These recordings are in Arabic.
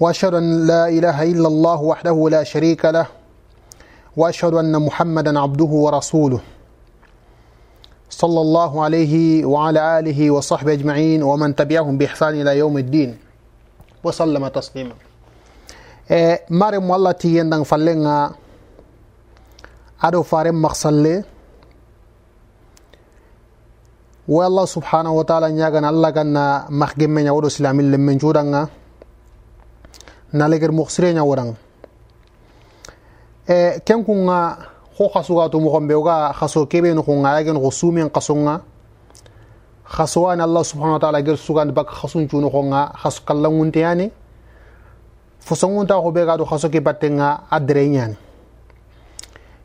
وأشهد أن لا إله إلا الله وحده لا شريك له وأشهد أن محمدا عبده ورسوله. صلى الله عليه وعلى آله وصحبه أجمعين ومن تبعهم بإحسان إلى يوم الدين. وسلم تسليما. mare mo allah ti yendang fallenga aɗo faren maksalle wo allah subhanahu wa taala ñagana allah ganna mahgemmeña woɗo silamin lemmen cuɗanga naleger muxsireña woɗang e ken kunga xo xasugatu moxonɓe oga xaso keɓe no xunga yagen xo sumen xasonga xasowani allah subhanau wa taala ger sugandi bak xasun cuno xonga xaso kallangunteyani fosongunta xo ɓe gado xaso ke battenga a dereñani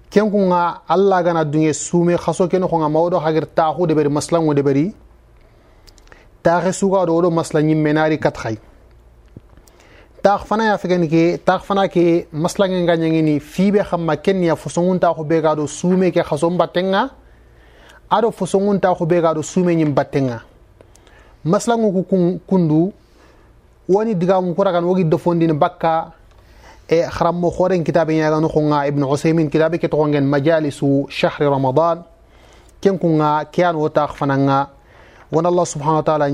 ken kunga allah gana dunge sume xaso ke no xonga mawoɗo xager taxu deɓeri maslango deɓeri taxe sugado oɗo masla ñimmenari kat xay tax fana ya fegen ke tax fana ke maslange nganyangini fibe xamma kenya fosongun ta ko bega do sume ke xasom batenga ado fosongun ta ko bega do sume nyim batenga maslangu ku kundu woni digamu ko ragan wogi dofondini bakka e xarammo xoren kitabe ñagano xonga ibnu usaymin kitabe ke toxongen majalisu shahri ramadan ken kunga ke an wo tax fananga wona allah subhanahu wa taala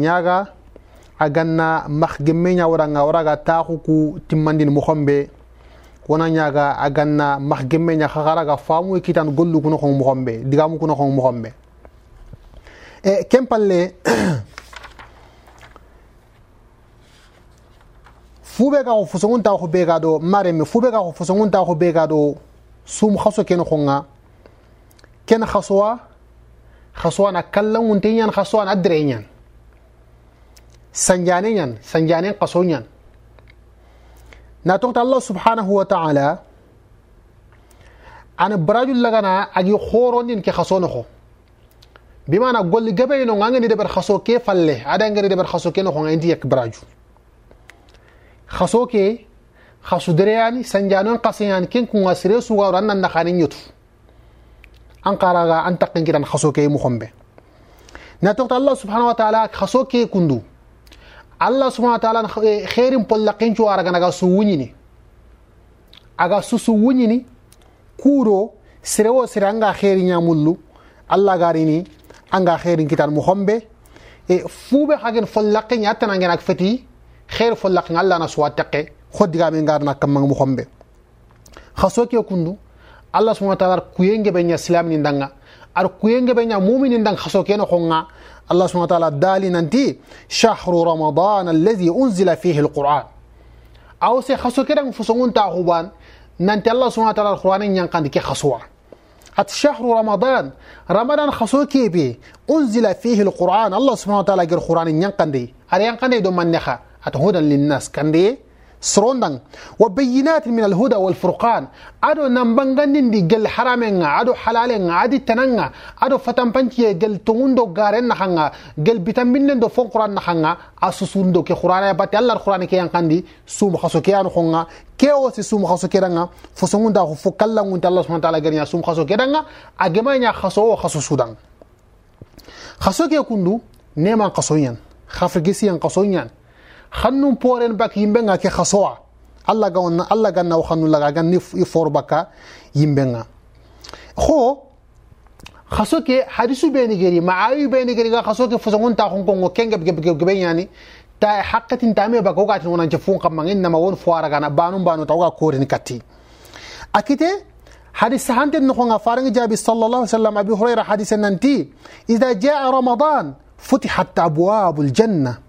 ñaga aganna max gemme ñawaranga waraga taxu ku timmandin moxonɓe wona ñaga aganna max gemme ña xaxaraga faamu kitan gollu kuno xong moxonɓe digamu kuno xong moxonɓe e ken palle fube ga xo fosongunta xo ɓe ga ɗo mareme fube ga xo fosongunta xo ɓe ga ɗo sum xaso kene xonga ken xasowa xasowa na kallangunte ñan xasowa na ñan سنجانين سنجانين قصونين ناتوكت الله سبحانه وتعالى أنا براجو لغانا أجي خورونين كي خصونخو. بما أنا قول لغبي نو نغاني دبر خصو كي فالي أدا نغاني دبر خصو كي نخو نغاني يك براجو خصو كي خصو درياني سنجانين قصيان كين كون غسري سوغارو أنا نخاني نيوتو أنقاراغا أنتقن كي دان خصو كي مخمبي ناتوكت الله سبحانه وتعالى خصو كي كندو. Allah subhanahu wa ta'ala khairin pollaqin cu araga naga su wuñini aga susu su wuñini kuuro sire wo sire anga khairi ñamullu allah garini anga khairin kitan mu hombe e fuɓe hagen follaqin attanangen ak feti khair follaqin allah na suwa teqe hoddigame ngarna kammang mu hombe xa ke kundu allah subhanahu wa ta'ala kuyenge be nya islam ni ndanga ar kuyenge be nya mu'minin ndang khaso ke no khonga الله سبحانه وتعالى دالي ننتي شهر رمضان الذي أنزل فيه القرآن. أو سي خسو كده فسنون تاخوبان. ننتي الله سبحانه وتعالى القرآن ينقند كي خسوة أت شهر رمضان. رمضان خسو كيبي أنزل فيه القرآن. الله سبحانه وتعالى قال القرآن ينقند أري ينقند دو من نخا أت هدى للناس. كندي سروندان وبينات من الهدى والفرقان. ادو نمبانغاندين دي جل حرامين ادو حلالين ادي تنانغا ادو فتامبانتي جل توندو غارن نخانغا جل بيتامبين دو فون قران نخانغا أسوسوندو كي قران باتي الله القران كي يانكاندي سوم خاسو كي ان خونغا كي أو سي سوم خاسو كي دانغا فسونغوندا فو كالا غونتا الله سبحانه وتعالى غنيا سوم خاسو كي دانغا اجما نيا خاسو خاسو سودان خاسو كي كوندو نيما خنن بورن بك يمبنغا كي خصوا. الله غون الله غنا وخنن لغا غن يفور بكا يمبنغا خو خصو كي حديث بيني غيري معاوي بيني غيري خصو كي فسون تا خون كون كينغ بك بك بك يعني تا حقت تامي بك وقات ونا جفون قم إنما وون فوارا غنا بانو بانو توغا كورن كاتي. اكيتي حديث هانت نخون فارنج جابي صلى الله عليه وسلم أبي هريرة حديث ننتي إذا جاء رمضان فتحت أبواب الجنة.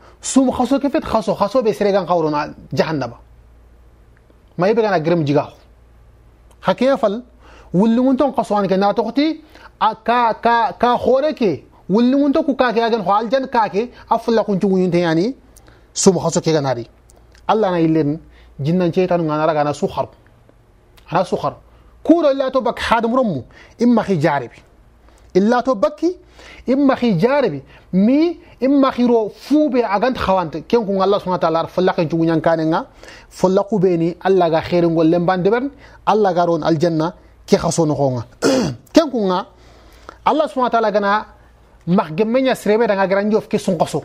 فتحت ابواب الجنه علنا الجنه فلقوا يرغنا ونيني الجنة فلقين جو ينتهين وغلقت أبواب النار جهنم فلقون قال لا نتخ جنقا سوم خاصو كيف خاصو خاصو بيسرقان قورنا جهنم. ما يبقى أنا جرم جيغاو حكي فل واللي ونتون قصوان كنا تختي كا كا كا خوركي واللي ونتو كو كاكي أجن خال جن كاكي أفلقون جو ينتهين يعني سوم خاصو كي ناري. الله أنا يلين جنان شيطان أنا imma khi jarabi mi imma khiro fube agant khawante ken ko Allah subhanahu wa ta'ala falla ken jugu nyankane nga falla kubeni Allah ga khairi ngol lembande ben Allah ga ron aljanna ke khasono ko nga ken ko nga Allah subhanahu wa ta'ala gana mak gemenya srebe daga granjof ke sun qaso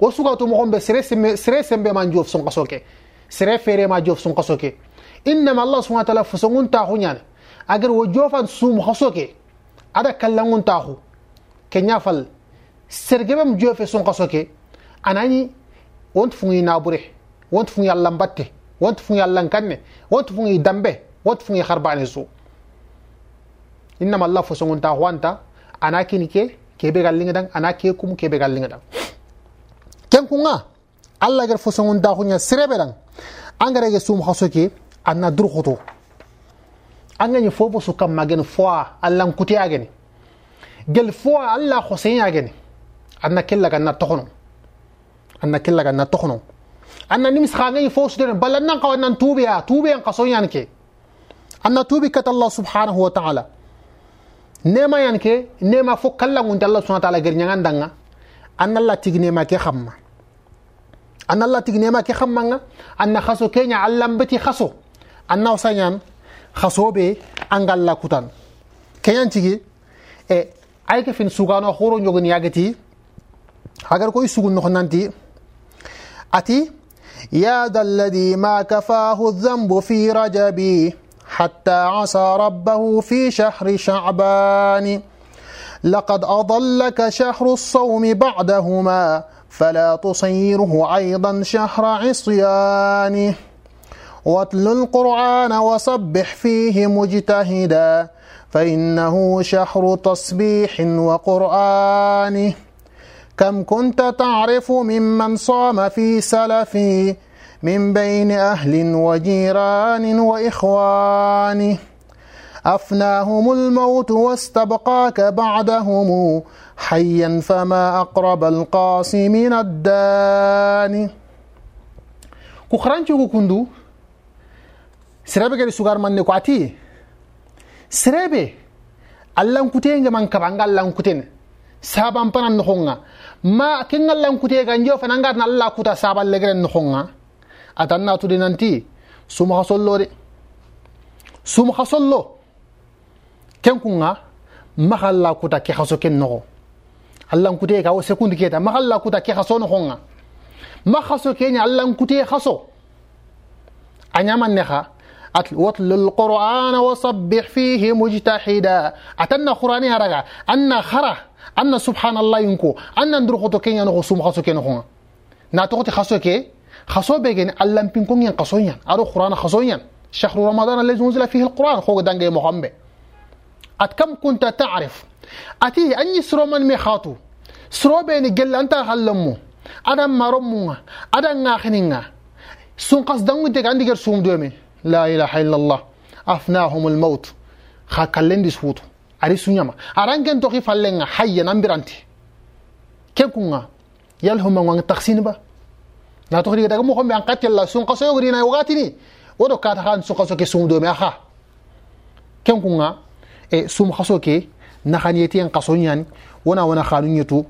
o suga to mo hombe sere sere sembe man jof sun qaso ke sere fere ma jof sun qaso ke innama Allah subhanahu wa ta'ala fusungun ta hunyane agar wo jofan sum qaso ke ada kallangun ta hunyane ke ñafal sergebem jofe sun qasoke anani wont fungi nabure wont fungi allah mbatte wont fungi allah kanne wont fungi dambe wont fungi kharbane su innama allah fo songon taxu anta ana kini ke kebe gallinga dang ana ke kum kebe gallinga dang ken kunga allah gar fo songon taxu nya serebe dang angare ge sum qasoke anna dur khoto angani fofo su kam magen fois allan kuti ageni gel fois alla hosein ageni anna kella ganna tokono anna kella ganna tokono anna nimis khangay fo su den balan nan qawan nan tubi ya tubi an qaso yan ke anna tubi kat allah subhanahu wa ta'ala nema yan ke nema fo kalla ngun allah subhanahu wa ta'ala ger nyangan danga anna allah tigne ma ke khamma anna allah tigne ma ke khamma anna khaso kenya allam beti khaso anna usanyan khasobe angalla kutan kenyan tigi e ay ke fin sugano khoro nyogoni yagati agar koy sugun no nanti ati يا ذا الذي ما كفاه الذنب في رجبي حتى عصى ربه في شهر شعبان. لقد أضلك شهر الصوم بعدهما فلا تصيره أيضا شهر عصيان. واتل القرآن وصبح فيه مجتهدا فإنه شهر تصبيح وقرآن. كم كنت تعرف ممن صام في سلفي من بين أهل وجيران وإخوان؟ أفناهم الموت واستبقاك بعدهم حيا فما أقرب القاسي من الدان. كخرانشو كندو sirebe gadi sugar manne ko ati sirebe allan kutenge man kaba nga allan kuten. Saban panan no honga ma ken allan kute ga njo fana ngar na allah kuta saban legren no honga atanna tudi nanti suma hasollo de. Suma hasollo ken kunga mahalla kuta ke haso ken no allan kute ga o sekundi keta mahalla kuta ke haso no honga ma haso kenya allan kute haso. Anyaman ne ha واتل القرآن وصبح فيه مجتحدا. أتنا قرآني هرغا أن خرا. أن سبحان الله ينكو أن ندرخو كين ينغو سوم خاصو كين خون ناتوتي خاصو كي؟ خاصو بيجن ألم بينكم ين قصوين أرو قرآن قصوين شهر رمضان الذي نزل فيه القرآن. خو دانجي محمد. أت كم كنت تعرف؟ أتي أني سرومان ميخاتو. سرو بيني جل أنت هلمو أدم مرمو. أدم ناخنينغا سون قصدنغو تك عندي سوم دومي. لا إله إلا الله. أفناهم الموت. خاكلين دي سوتو أري سنيما أران كن توخي فالين حيا نمبرانتي كيف كونا يلهم من تقسين با. نا توخي دغه مو خم قتل الله. سون قصو يغري نا يوغاتني ودو كات سون قصو كي سون دومي sum khaso ke na khaniyeti en qaso nyan wona wona khanu nyetu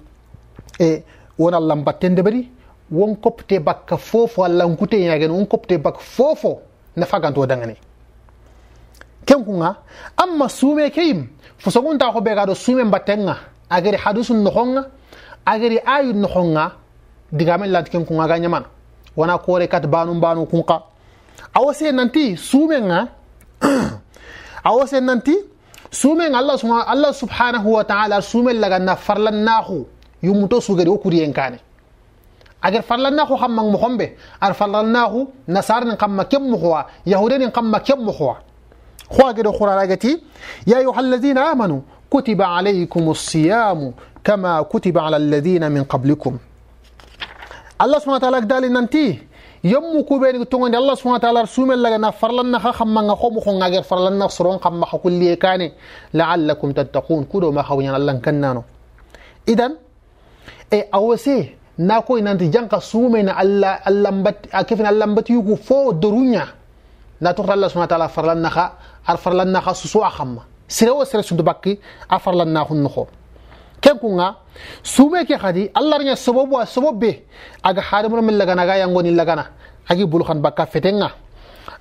e wona lambattende bari won kopte bakka fofo alla nkute yagen won kopte bakka fofo nafaganto dangane. Ken kunga amma sume keyim fosogunta ko bega do sume mbattenga agari no honga agari ayu no honga diga men lat ken kunga ga ñamana wona kore kat banu banu kunka awose nanti sume nga se nanti sume allah allah subhanahu wa taala sume sumen laganna farlannahu yummuto sugari wo kuriyen kane اگر فلان نه خو هم مګ مخم به أر فلان نه خو نصار نه کم مکم مخوا يهود نه مکم مخوا. خو اگر خورا راګتی يا أيها الذين آمنو كتب عليكم الصيام كما كتب على الذين من قبلكم. الله سبحانه وتعالى قال ان انت يوم كوبين تون الله سبحانه وتعالى رسوم لك ان فرلن نخ خم من خم خو نغير فرلن نخ سرون خم مخ كل لعلكم تتقون. كدو ما خو الله كنانو اذا اي أوسي. E na ko inanti janka sume na allah allah mbat akefin allah mbati yugo fo dorunya na to allah subhanahu wa ta'ala farlan na kha ar farlan na kha susu khamma sire wo sire sundu bakki a farlan na khun kho ken kunga sume ke khadi allah nya sababu a sababbe aga hadamu min lagana ga yangoni lagana agi bulkhan bakka fetenga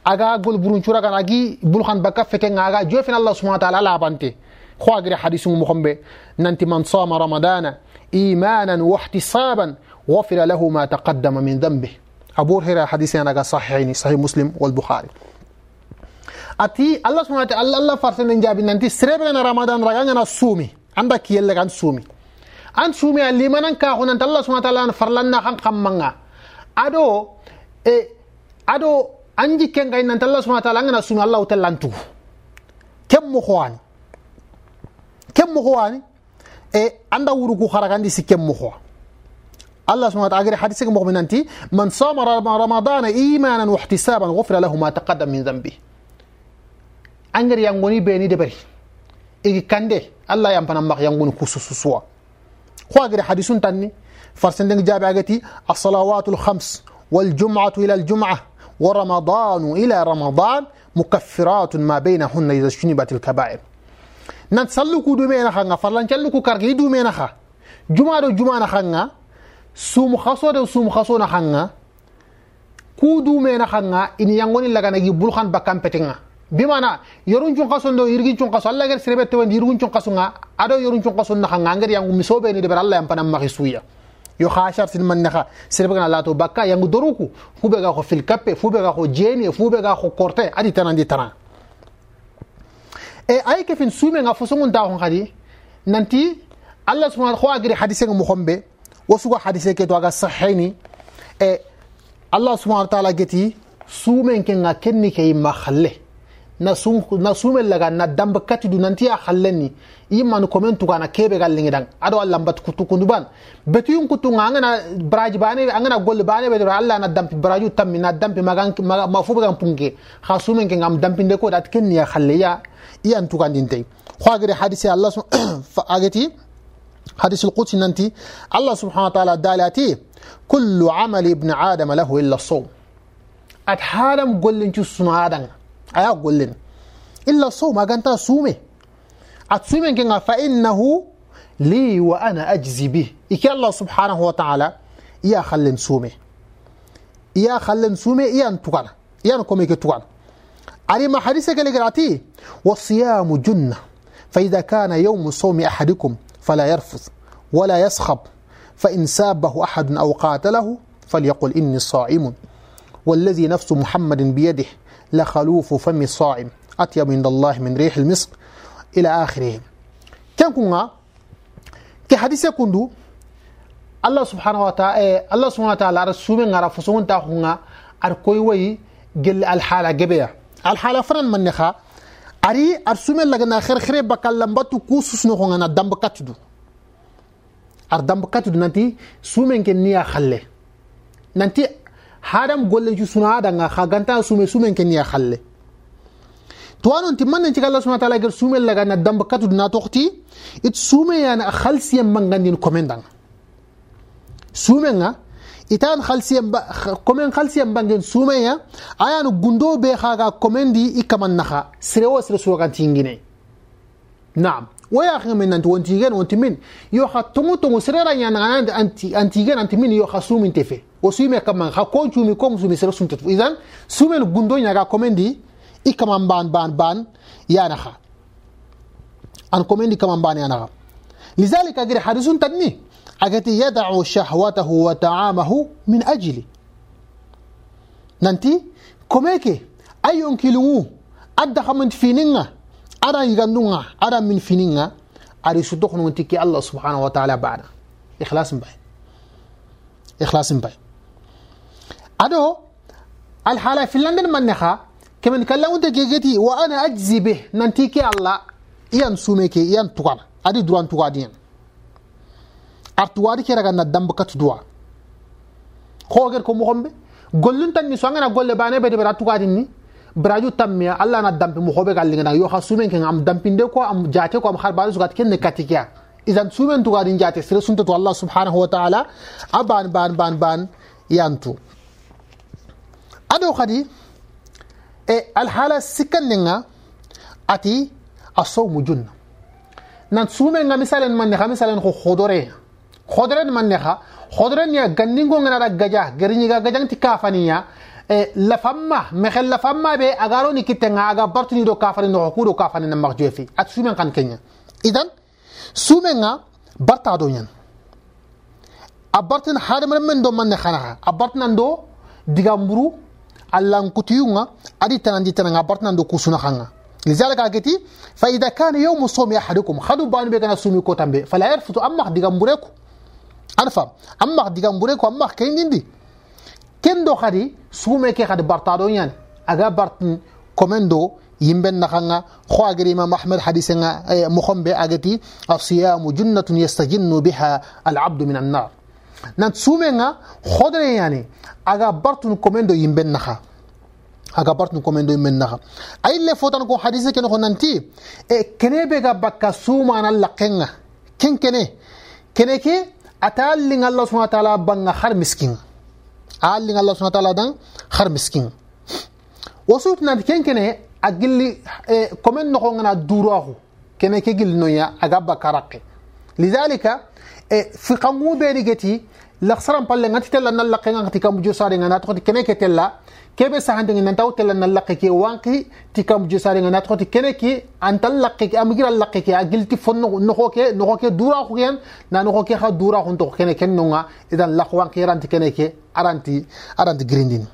aga gol burun cura kan agi bulkhan bakka fetenga aga jofin allah subhanahu wa ta'ala la bante hadisu mu khombe nanti man sama ramadana wa ihtisaban غفر له ما تقدم من ذنبه أبو هريرة حديث أنا صحيحين صحيح مسلم والبخاري أتي الله سبحانه وتعالى الله فرسن جابين ننتي سربنا رمضان رجعنا سومي عندك يلا كان سومي an sumi a limanan ka hunan Allah subhanahu wa ta'ala farlan na kan kammanga ado e ado an jikken ga nan Allah subhanahu wa ta'ala ngana sumi Allah tallantu kem mo khwani kem mo khwani e anda wuru ku kharagandi si kem mo khwa الله سبحانه وتعالى حديث مؤمنانتي من صام رمضان إيمانا واحتسابا غفر له ما تقدم من ذنبه. انغر يانغوني بيني دبري. اي كاندي الله يامبنا مخ يانغوني كوسوسوا خواغر حديث تاني. فرسندن جاب أغتي الصلوات الخمس والجمعة إلى الجمعة ورمضان إلى رمضان مكفرات ما بينهن إذا اجتنبت الكبائر. نتسلكو دومينا خانغا فرلان تلكو كارغي دومينا خا جمعة دو جمعة sum khaso de sum khaso na khanga. Ku du me na khanga ini yangoni laga nagi bulhan bakam petenga bimana yorun chung khaso ndo yirgin chung khaso Allah ger sirebe tewen yirgun chung khaso nga ado yorun chung khaso na khanga ngir yangu misobe ni de bar Allah yam panam makhisuya yo khashar sin man nakha sirebe na lato bakka yangu doruku ku be ga ko fil kape fu be ga ko jeni fu be ga ko korte adi tanandi tanan e eh, ay ke fin sume nga fosongun da hon khadi nanti allah subhanahu wa ta'ala agri hadise khombe. Mukhombe wasuga hadise ke to aga sahini e Allah subhanahu wa ta'ala geti sumen ke nga kenni ke makhalle na sun na sume laga na damba kati du nanti ya khalleni imman komen tu kana kebe gallingi dang. Ado Allah mbat kutu kunduban betu yun kutu nganga na braji bane angana gol bane be Allah na dampi braju tammi na dampi magan ma fu bagan punge. Kha sume ke ngam dampi de ko dat ken ya khalle ya. Iyan tu kan dinte khwagire hadisi Allah agati حديث القدس ننتي الله سبحانه وتعالى دالاتي كل عمل ابن آدم له إلا الصوم أتحالم قل لنجو سنادن aya gollen illa so maganta sume at sumen kenga fa innahu li wa ana ajzi bi iki allah subhanahu wa ta'ala iya khallen sume iya khallen sume iya tukana iya kome ke tukana ari ma hadise kale grati والصيام جنة فإذا كان يوم صوم أحدكم فلا يرفث ولا يسخب. فإن سابه أحد أو قاتله فليقل إني صائم. والذي نفس محمد بيده لخلوف فم الصائم أطيب عند الله من ريح المسك إلى آخره. كان كنا؟ كحديث كندو الله سبحانه وتعالى الله سبحانه وتعالى رسوم غرا فسون تا خنا ار كوي وي جل الحالة جبيا الحالة فرن من نخا لغنا خير خير بكلم باتو كوسوس نو خنا دم بكاتدو ar damb katudu nanti sumen ke niya khalle nanti hadam golle ju suna da nga khaganta sume sumen ken ya khalle to anon timman nan Allah subhanahu wa ta'ala gar sume laga na damba katu na toxti it sume ya na khalsiyan mangandin komendang sume nga itan khalsiyan ba komen khalsiyan bangen sume ya ayanu gundo be khaga komendi ikaman naha sirewo sire suwagan tingine na'am waya akhi min nanti wonti gen wonti min yo kha tongo tongo sirera nya na anti anti gen anti min yo kha sumin tefe o suime kama kha ko chumi ko musumi sira sunta idan sumen gundo nya ga komendi ikaman ban ban ban ya لذلك أجر حارس تدني. أجتي يدع شهوته وتعامه من أجلي. ننتي؟ كميك أيون كيلو أدى خمنت فينينا أرى يغنونا أرى من فينينا أريسو دخنو انتكي الله سبحانه وتعالى بعد. إخلاص مباي. إخلاص مباي. أدو الحالة في لندن من نخا؟ كمن كلا وانت وأنا أجزي به. ننتيكي الله. يان سوميكي يان تقام adi duran tukadiyen artuwadi ke raga na damba kat duwa xoger ko moxombe gollun tan ni so angana golle bane be de bara tukadin ni braju tammiya allah na dampi moxoɓe ga lingana yo xa sumen ke am dampinde ko am jate ko am xarbane sugat kenne katikiya idan sumen tugadin jate sere suntatu allah subhanahu wa taala a ban ban ban ban yantu ado xadi e alhala sikkanninga ati a junna nan sumenga misalen manne xa misalen xo xodore xodore manne xa xodore niya ganningo ngana da gaja geriñiga gajanti kafaniya la famma mexel la famma be agaro ni kitenga aga bartuni do kafani no ko do kafani na mag jefi at sumen kan kenya idan sumenga barta do nyan a bartin hadamar men do manne khana a bartinan do digamburu allan kutiyunga adi tanandi tananga bartinan do kusuna khanga لذلك أجيتي فإذا كان يوم صوم أحدكم خدوا بأن بيكنا سومي كوتام بي فلا يعرف تو أمك دي غمبوريكو أنا فاهم أمك دي غمبوريكو أمك كين يندي كين دو خدي سومي كي خد بارتادون يعني. أغا بارتن كومندو يمبن نخانا خو أغري ما محمد حديثنا مخم بي أجيتي الصيام جنة يستجن بها العبد من النار. نان سومي نا خدري يعني. أغا بارتن كومندو يمبن نخانا haka partun komendo mennaha ayille fotan ko hadise kene ko nanti e kene be ga bakka sumana laqenga ken kene? Kene ke ataalling allah subhanahu wa ta'ala banga har miskin. Aalling allah subhanahu wa ta'ala dan har miskin. Wasut nanti ken kene agilli e komen no ko ngana durahu kene ke gilno ya aga bakaraqe lidhalika e fi qangu be digeti laksaran palle ngati tella nan lakke ngati kam jo sare ngana to kene ke tella kebe sahande ngana taw tella nan lakke ke wanki ti kam jo sare ngana to kene ke antal lakke ke amigira lakke ke agilti fonno no ko ke no ke dura ko ken na no ke ha dura ko to kene ken no nga idan lakwan ke ranti kene ke aranti aranti grindin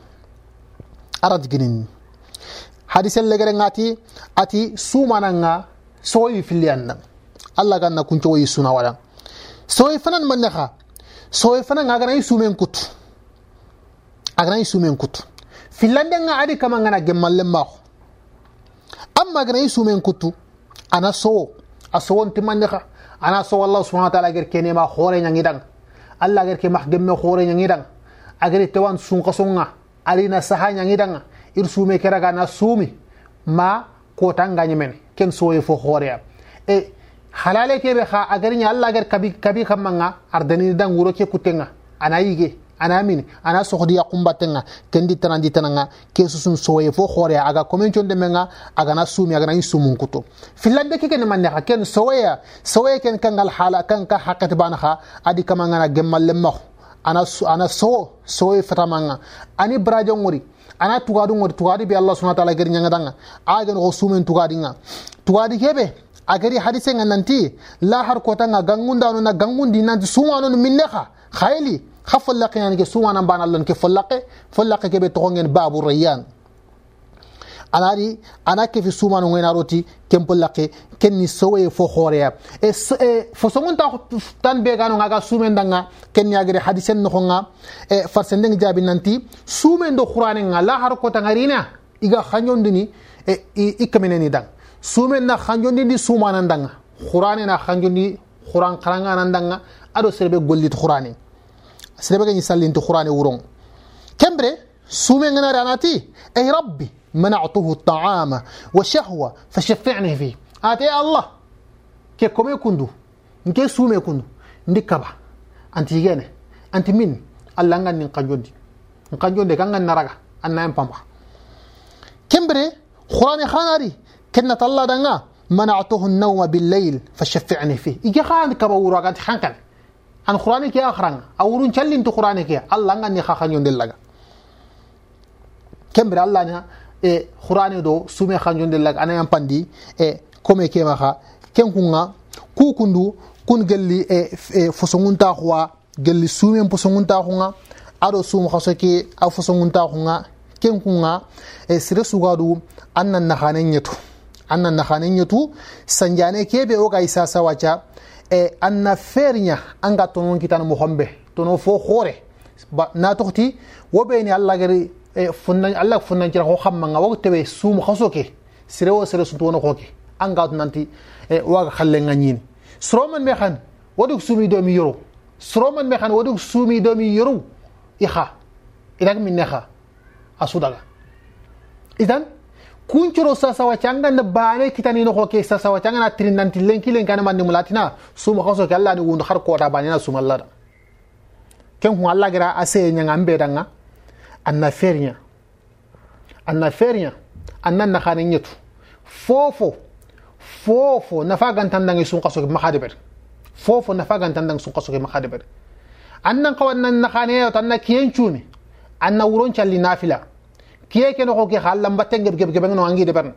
aranti grindin hadisen legere ngati ati sumana nga soyi filiyan Allah ganna kunco yi suna wala soyi fanan man kha soye fana nga gana sumen kutu agana sumen kutu filande nga adi kama ngana gemmalle mako amma gana sumen kutu ana so a sowon timande ka ana so wallah subhanahu wa ta'ala ger kene ma khore nyangi dang allah ger ke mah gemme khore nyangi dang agari tewan sun kasonga alina saha nyangi dang ir sume keraga na sumi ma ko tanga nyemen ken soye fo khore e halale kebe kha agari nya Allah gar kabi kabi kamanga ardani dan wuro ke kutenga ana yige ana min ana sohdi ya kumbatenga kendi tanandi tananga ke susun soye fo khore aga komen chonde menga aga na sumi aga na sumun kuto filande ke ken manne kha ken soya soye ken kangal hala kan ka hakat bana kha adi kamanga na gemmal ana ana so soye fatamanga ani brajo ngori ana tugadu ngori tugadi bi Allah subhanahu wa ta'ala gari nyanga danga aga no sumen tugadi nga tugadi kebe agari hadise nga nanti la har kota nga gangunda no na gangundi nanti suma no minne kha khayli kha follaqe yani ke suma nan banal ke follaqe follaqe ke be to ngen babu rayyan anari ana ke fi suma no ngena roti kem pollaqe ken ni sowe fo khoreya e fo songon ta tan be gano nga ga sumen danga ken ni agari hadisen no nga e farsende ngi jabi nanti sumen do qur'an nga la har kota ngarina iga khanyondini e ikameneni dang sumen na khanjondi di sumanan danga qur'ani na khanjondi qur'an karanga nan danga ado serbe gollit qur'ani serbe gani sallinti qur'ani wuron kembre sumen ngana ranati ay rabbi منعته الطعام وشهوة فشفعني فيه آتي الله كي كومي كندو نكي سومي كندو ndikaba anti yene anti min alla ngan nin kanjondi kanjonde kan ngan naraga anna en pamba kembre qur'ani khanari كنا الله دنا منعته النوم بالليل فشفعني فيه يجي خان كبا وراغات خانكن qur'ani ke akhran awurun challin to qur'ani ke allah ngani kha khanyon dellaga kembere allah nya e qur'ani do sume khanyon dellaga ana yam pandi e kome ke maha ken kunga ku kundu kun gelli e, e fosongunta khwa gelli sume fosongunta khunga ado sum khasoke a fosongunta khunga ken kunga e sire sugadu annan nakhanen yetu sanjane kebe o ga isa sawacha e anna fernya anga tonon kitan mo hombe tono fo khore na tokti wo be ni alla gari e funna allah funna jira ko xamma nga wago tebe sumu khaso ke sire wo sire sunto wono koke an ga nanti e waga nga ñini sroman me xan waduk sumi do mi yoro sroman me xan waduk sumi do mi yoro ixa idag min nexa asudaga idan kuncoro sasa wacanga na bane kitani no hoke sasa wacanga na trin nanti lenki len kana man mulatina suma khaso ke allah ni wundu har ko ta bane na suma allah ken hu allah gira ase nyanga ambe danga anna fernya anna fernya anna na khane nyetu fofo fofo na fagan tandangi sun kaso ke makhadeber fofo na fagan tandangi sun kaso ke makhadeber annan kawannan na khane yo tanna kiyen chumi anna wuron challi nafila kiye ke no ko ke halam batte geb geb geb no angi de bern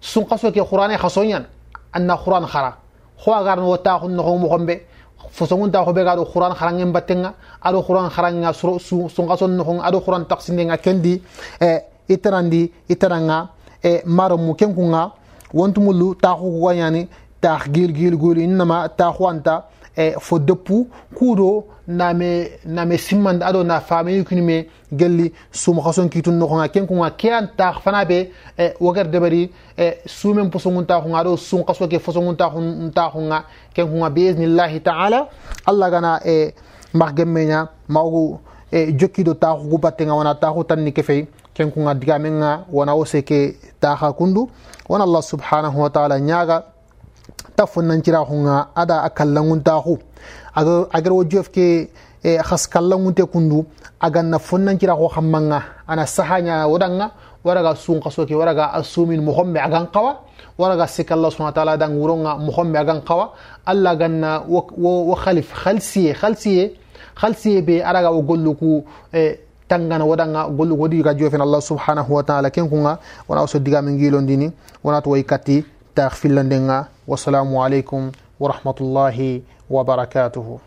sun kaso ke qur'ane khasonyan anna qur'an khara kho agar no ta khun no mo khombe fosongun ta khobe gado qur'an kharangem battenga ado qur'an kharanga suru sun kaso no khon ado qur'an taqsinde nga kendi e itarandi itaranga e maro mu kenkunga wontumulu ta khu wanyani ta gil gil gul inma ta khwanta e fo deppu kuuɗo name name simmande aɗo na faame yukinime gelli suuma hason kitun noxonga ken kunga ke an tax fana be e wogar deɓari e sumen posonguntaxunga aɗo sun kaso ke fosonguntaxunga ken kunga biisnillahi taala allah gana e max gemmeña maxogu e jokkiɗo taxugu battenga wona taxu tanni ke fey ken kunga digamenga wona wo seke taxa kundu wona allah subhanahu wa taala ñaga ta fonnancira xunga ada a kallanguntaxu agar wo jof ke xas kallangunte kundu a ganna fonnancira xo xammanga ana sahaña wodanga waraga sun xaso ke waraga a sumin moxonɓe agan qawa waraga sik allah subhana taala dan wuronga moxonɓe agan qawa allah ganna wo xalif xalsiye xalsiye xalsiye be araga wo golluku tangana waɗanga gollugo wodi ga jofen allah subhanahu wa taala ken kunga wona so digamen gilondini wona to way tax fillandenga والسلام عليكم ورحمة الله وبركاته.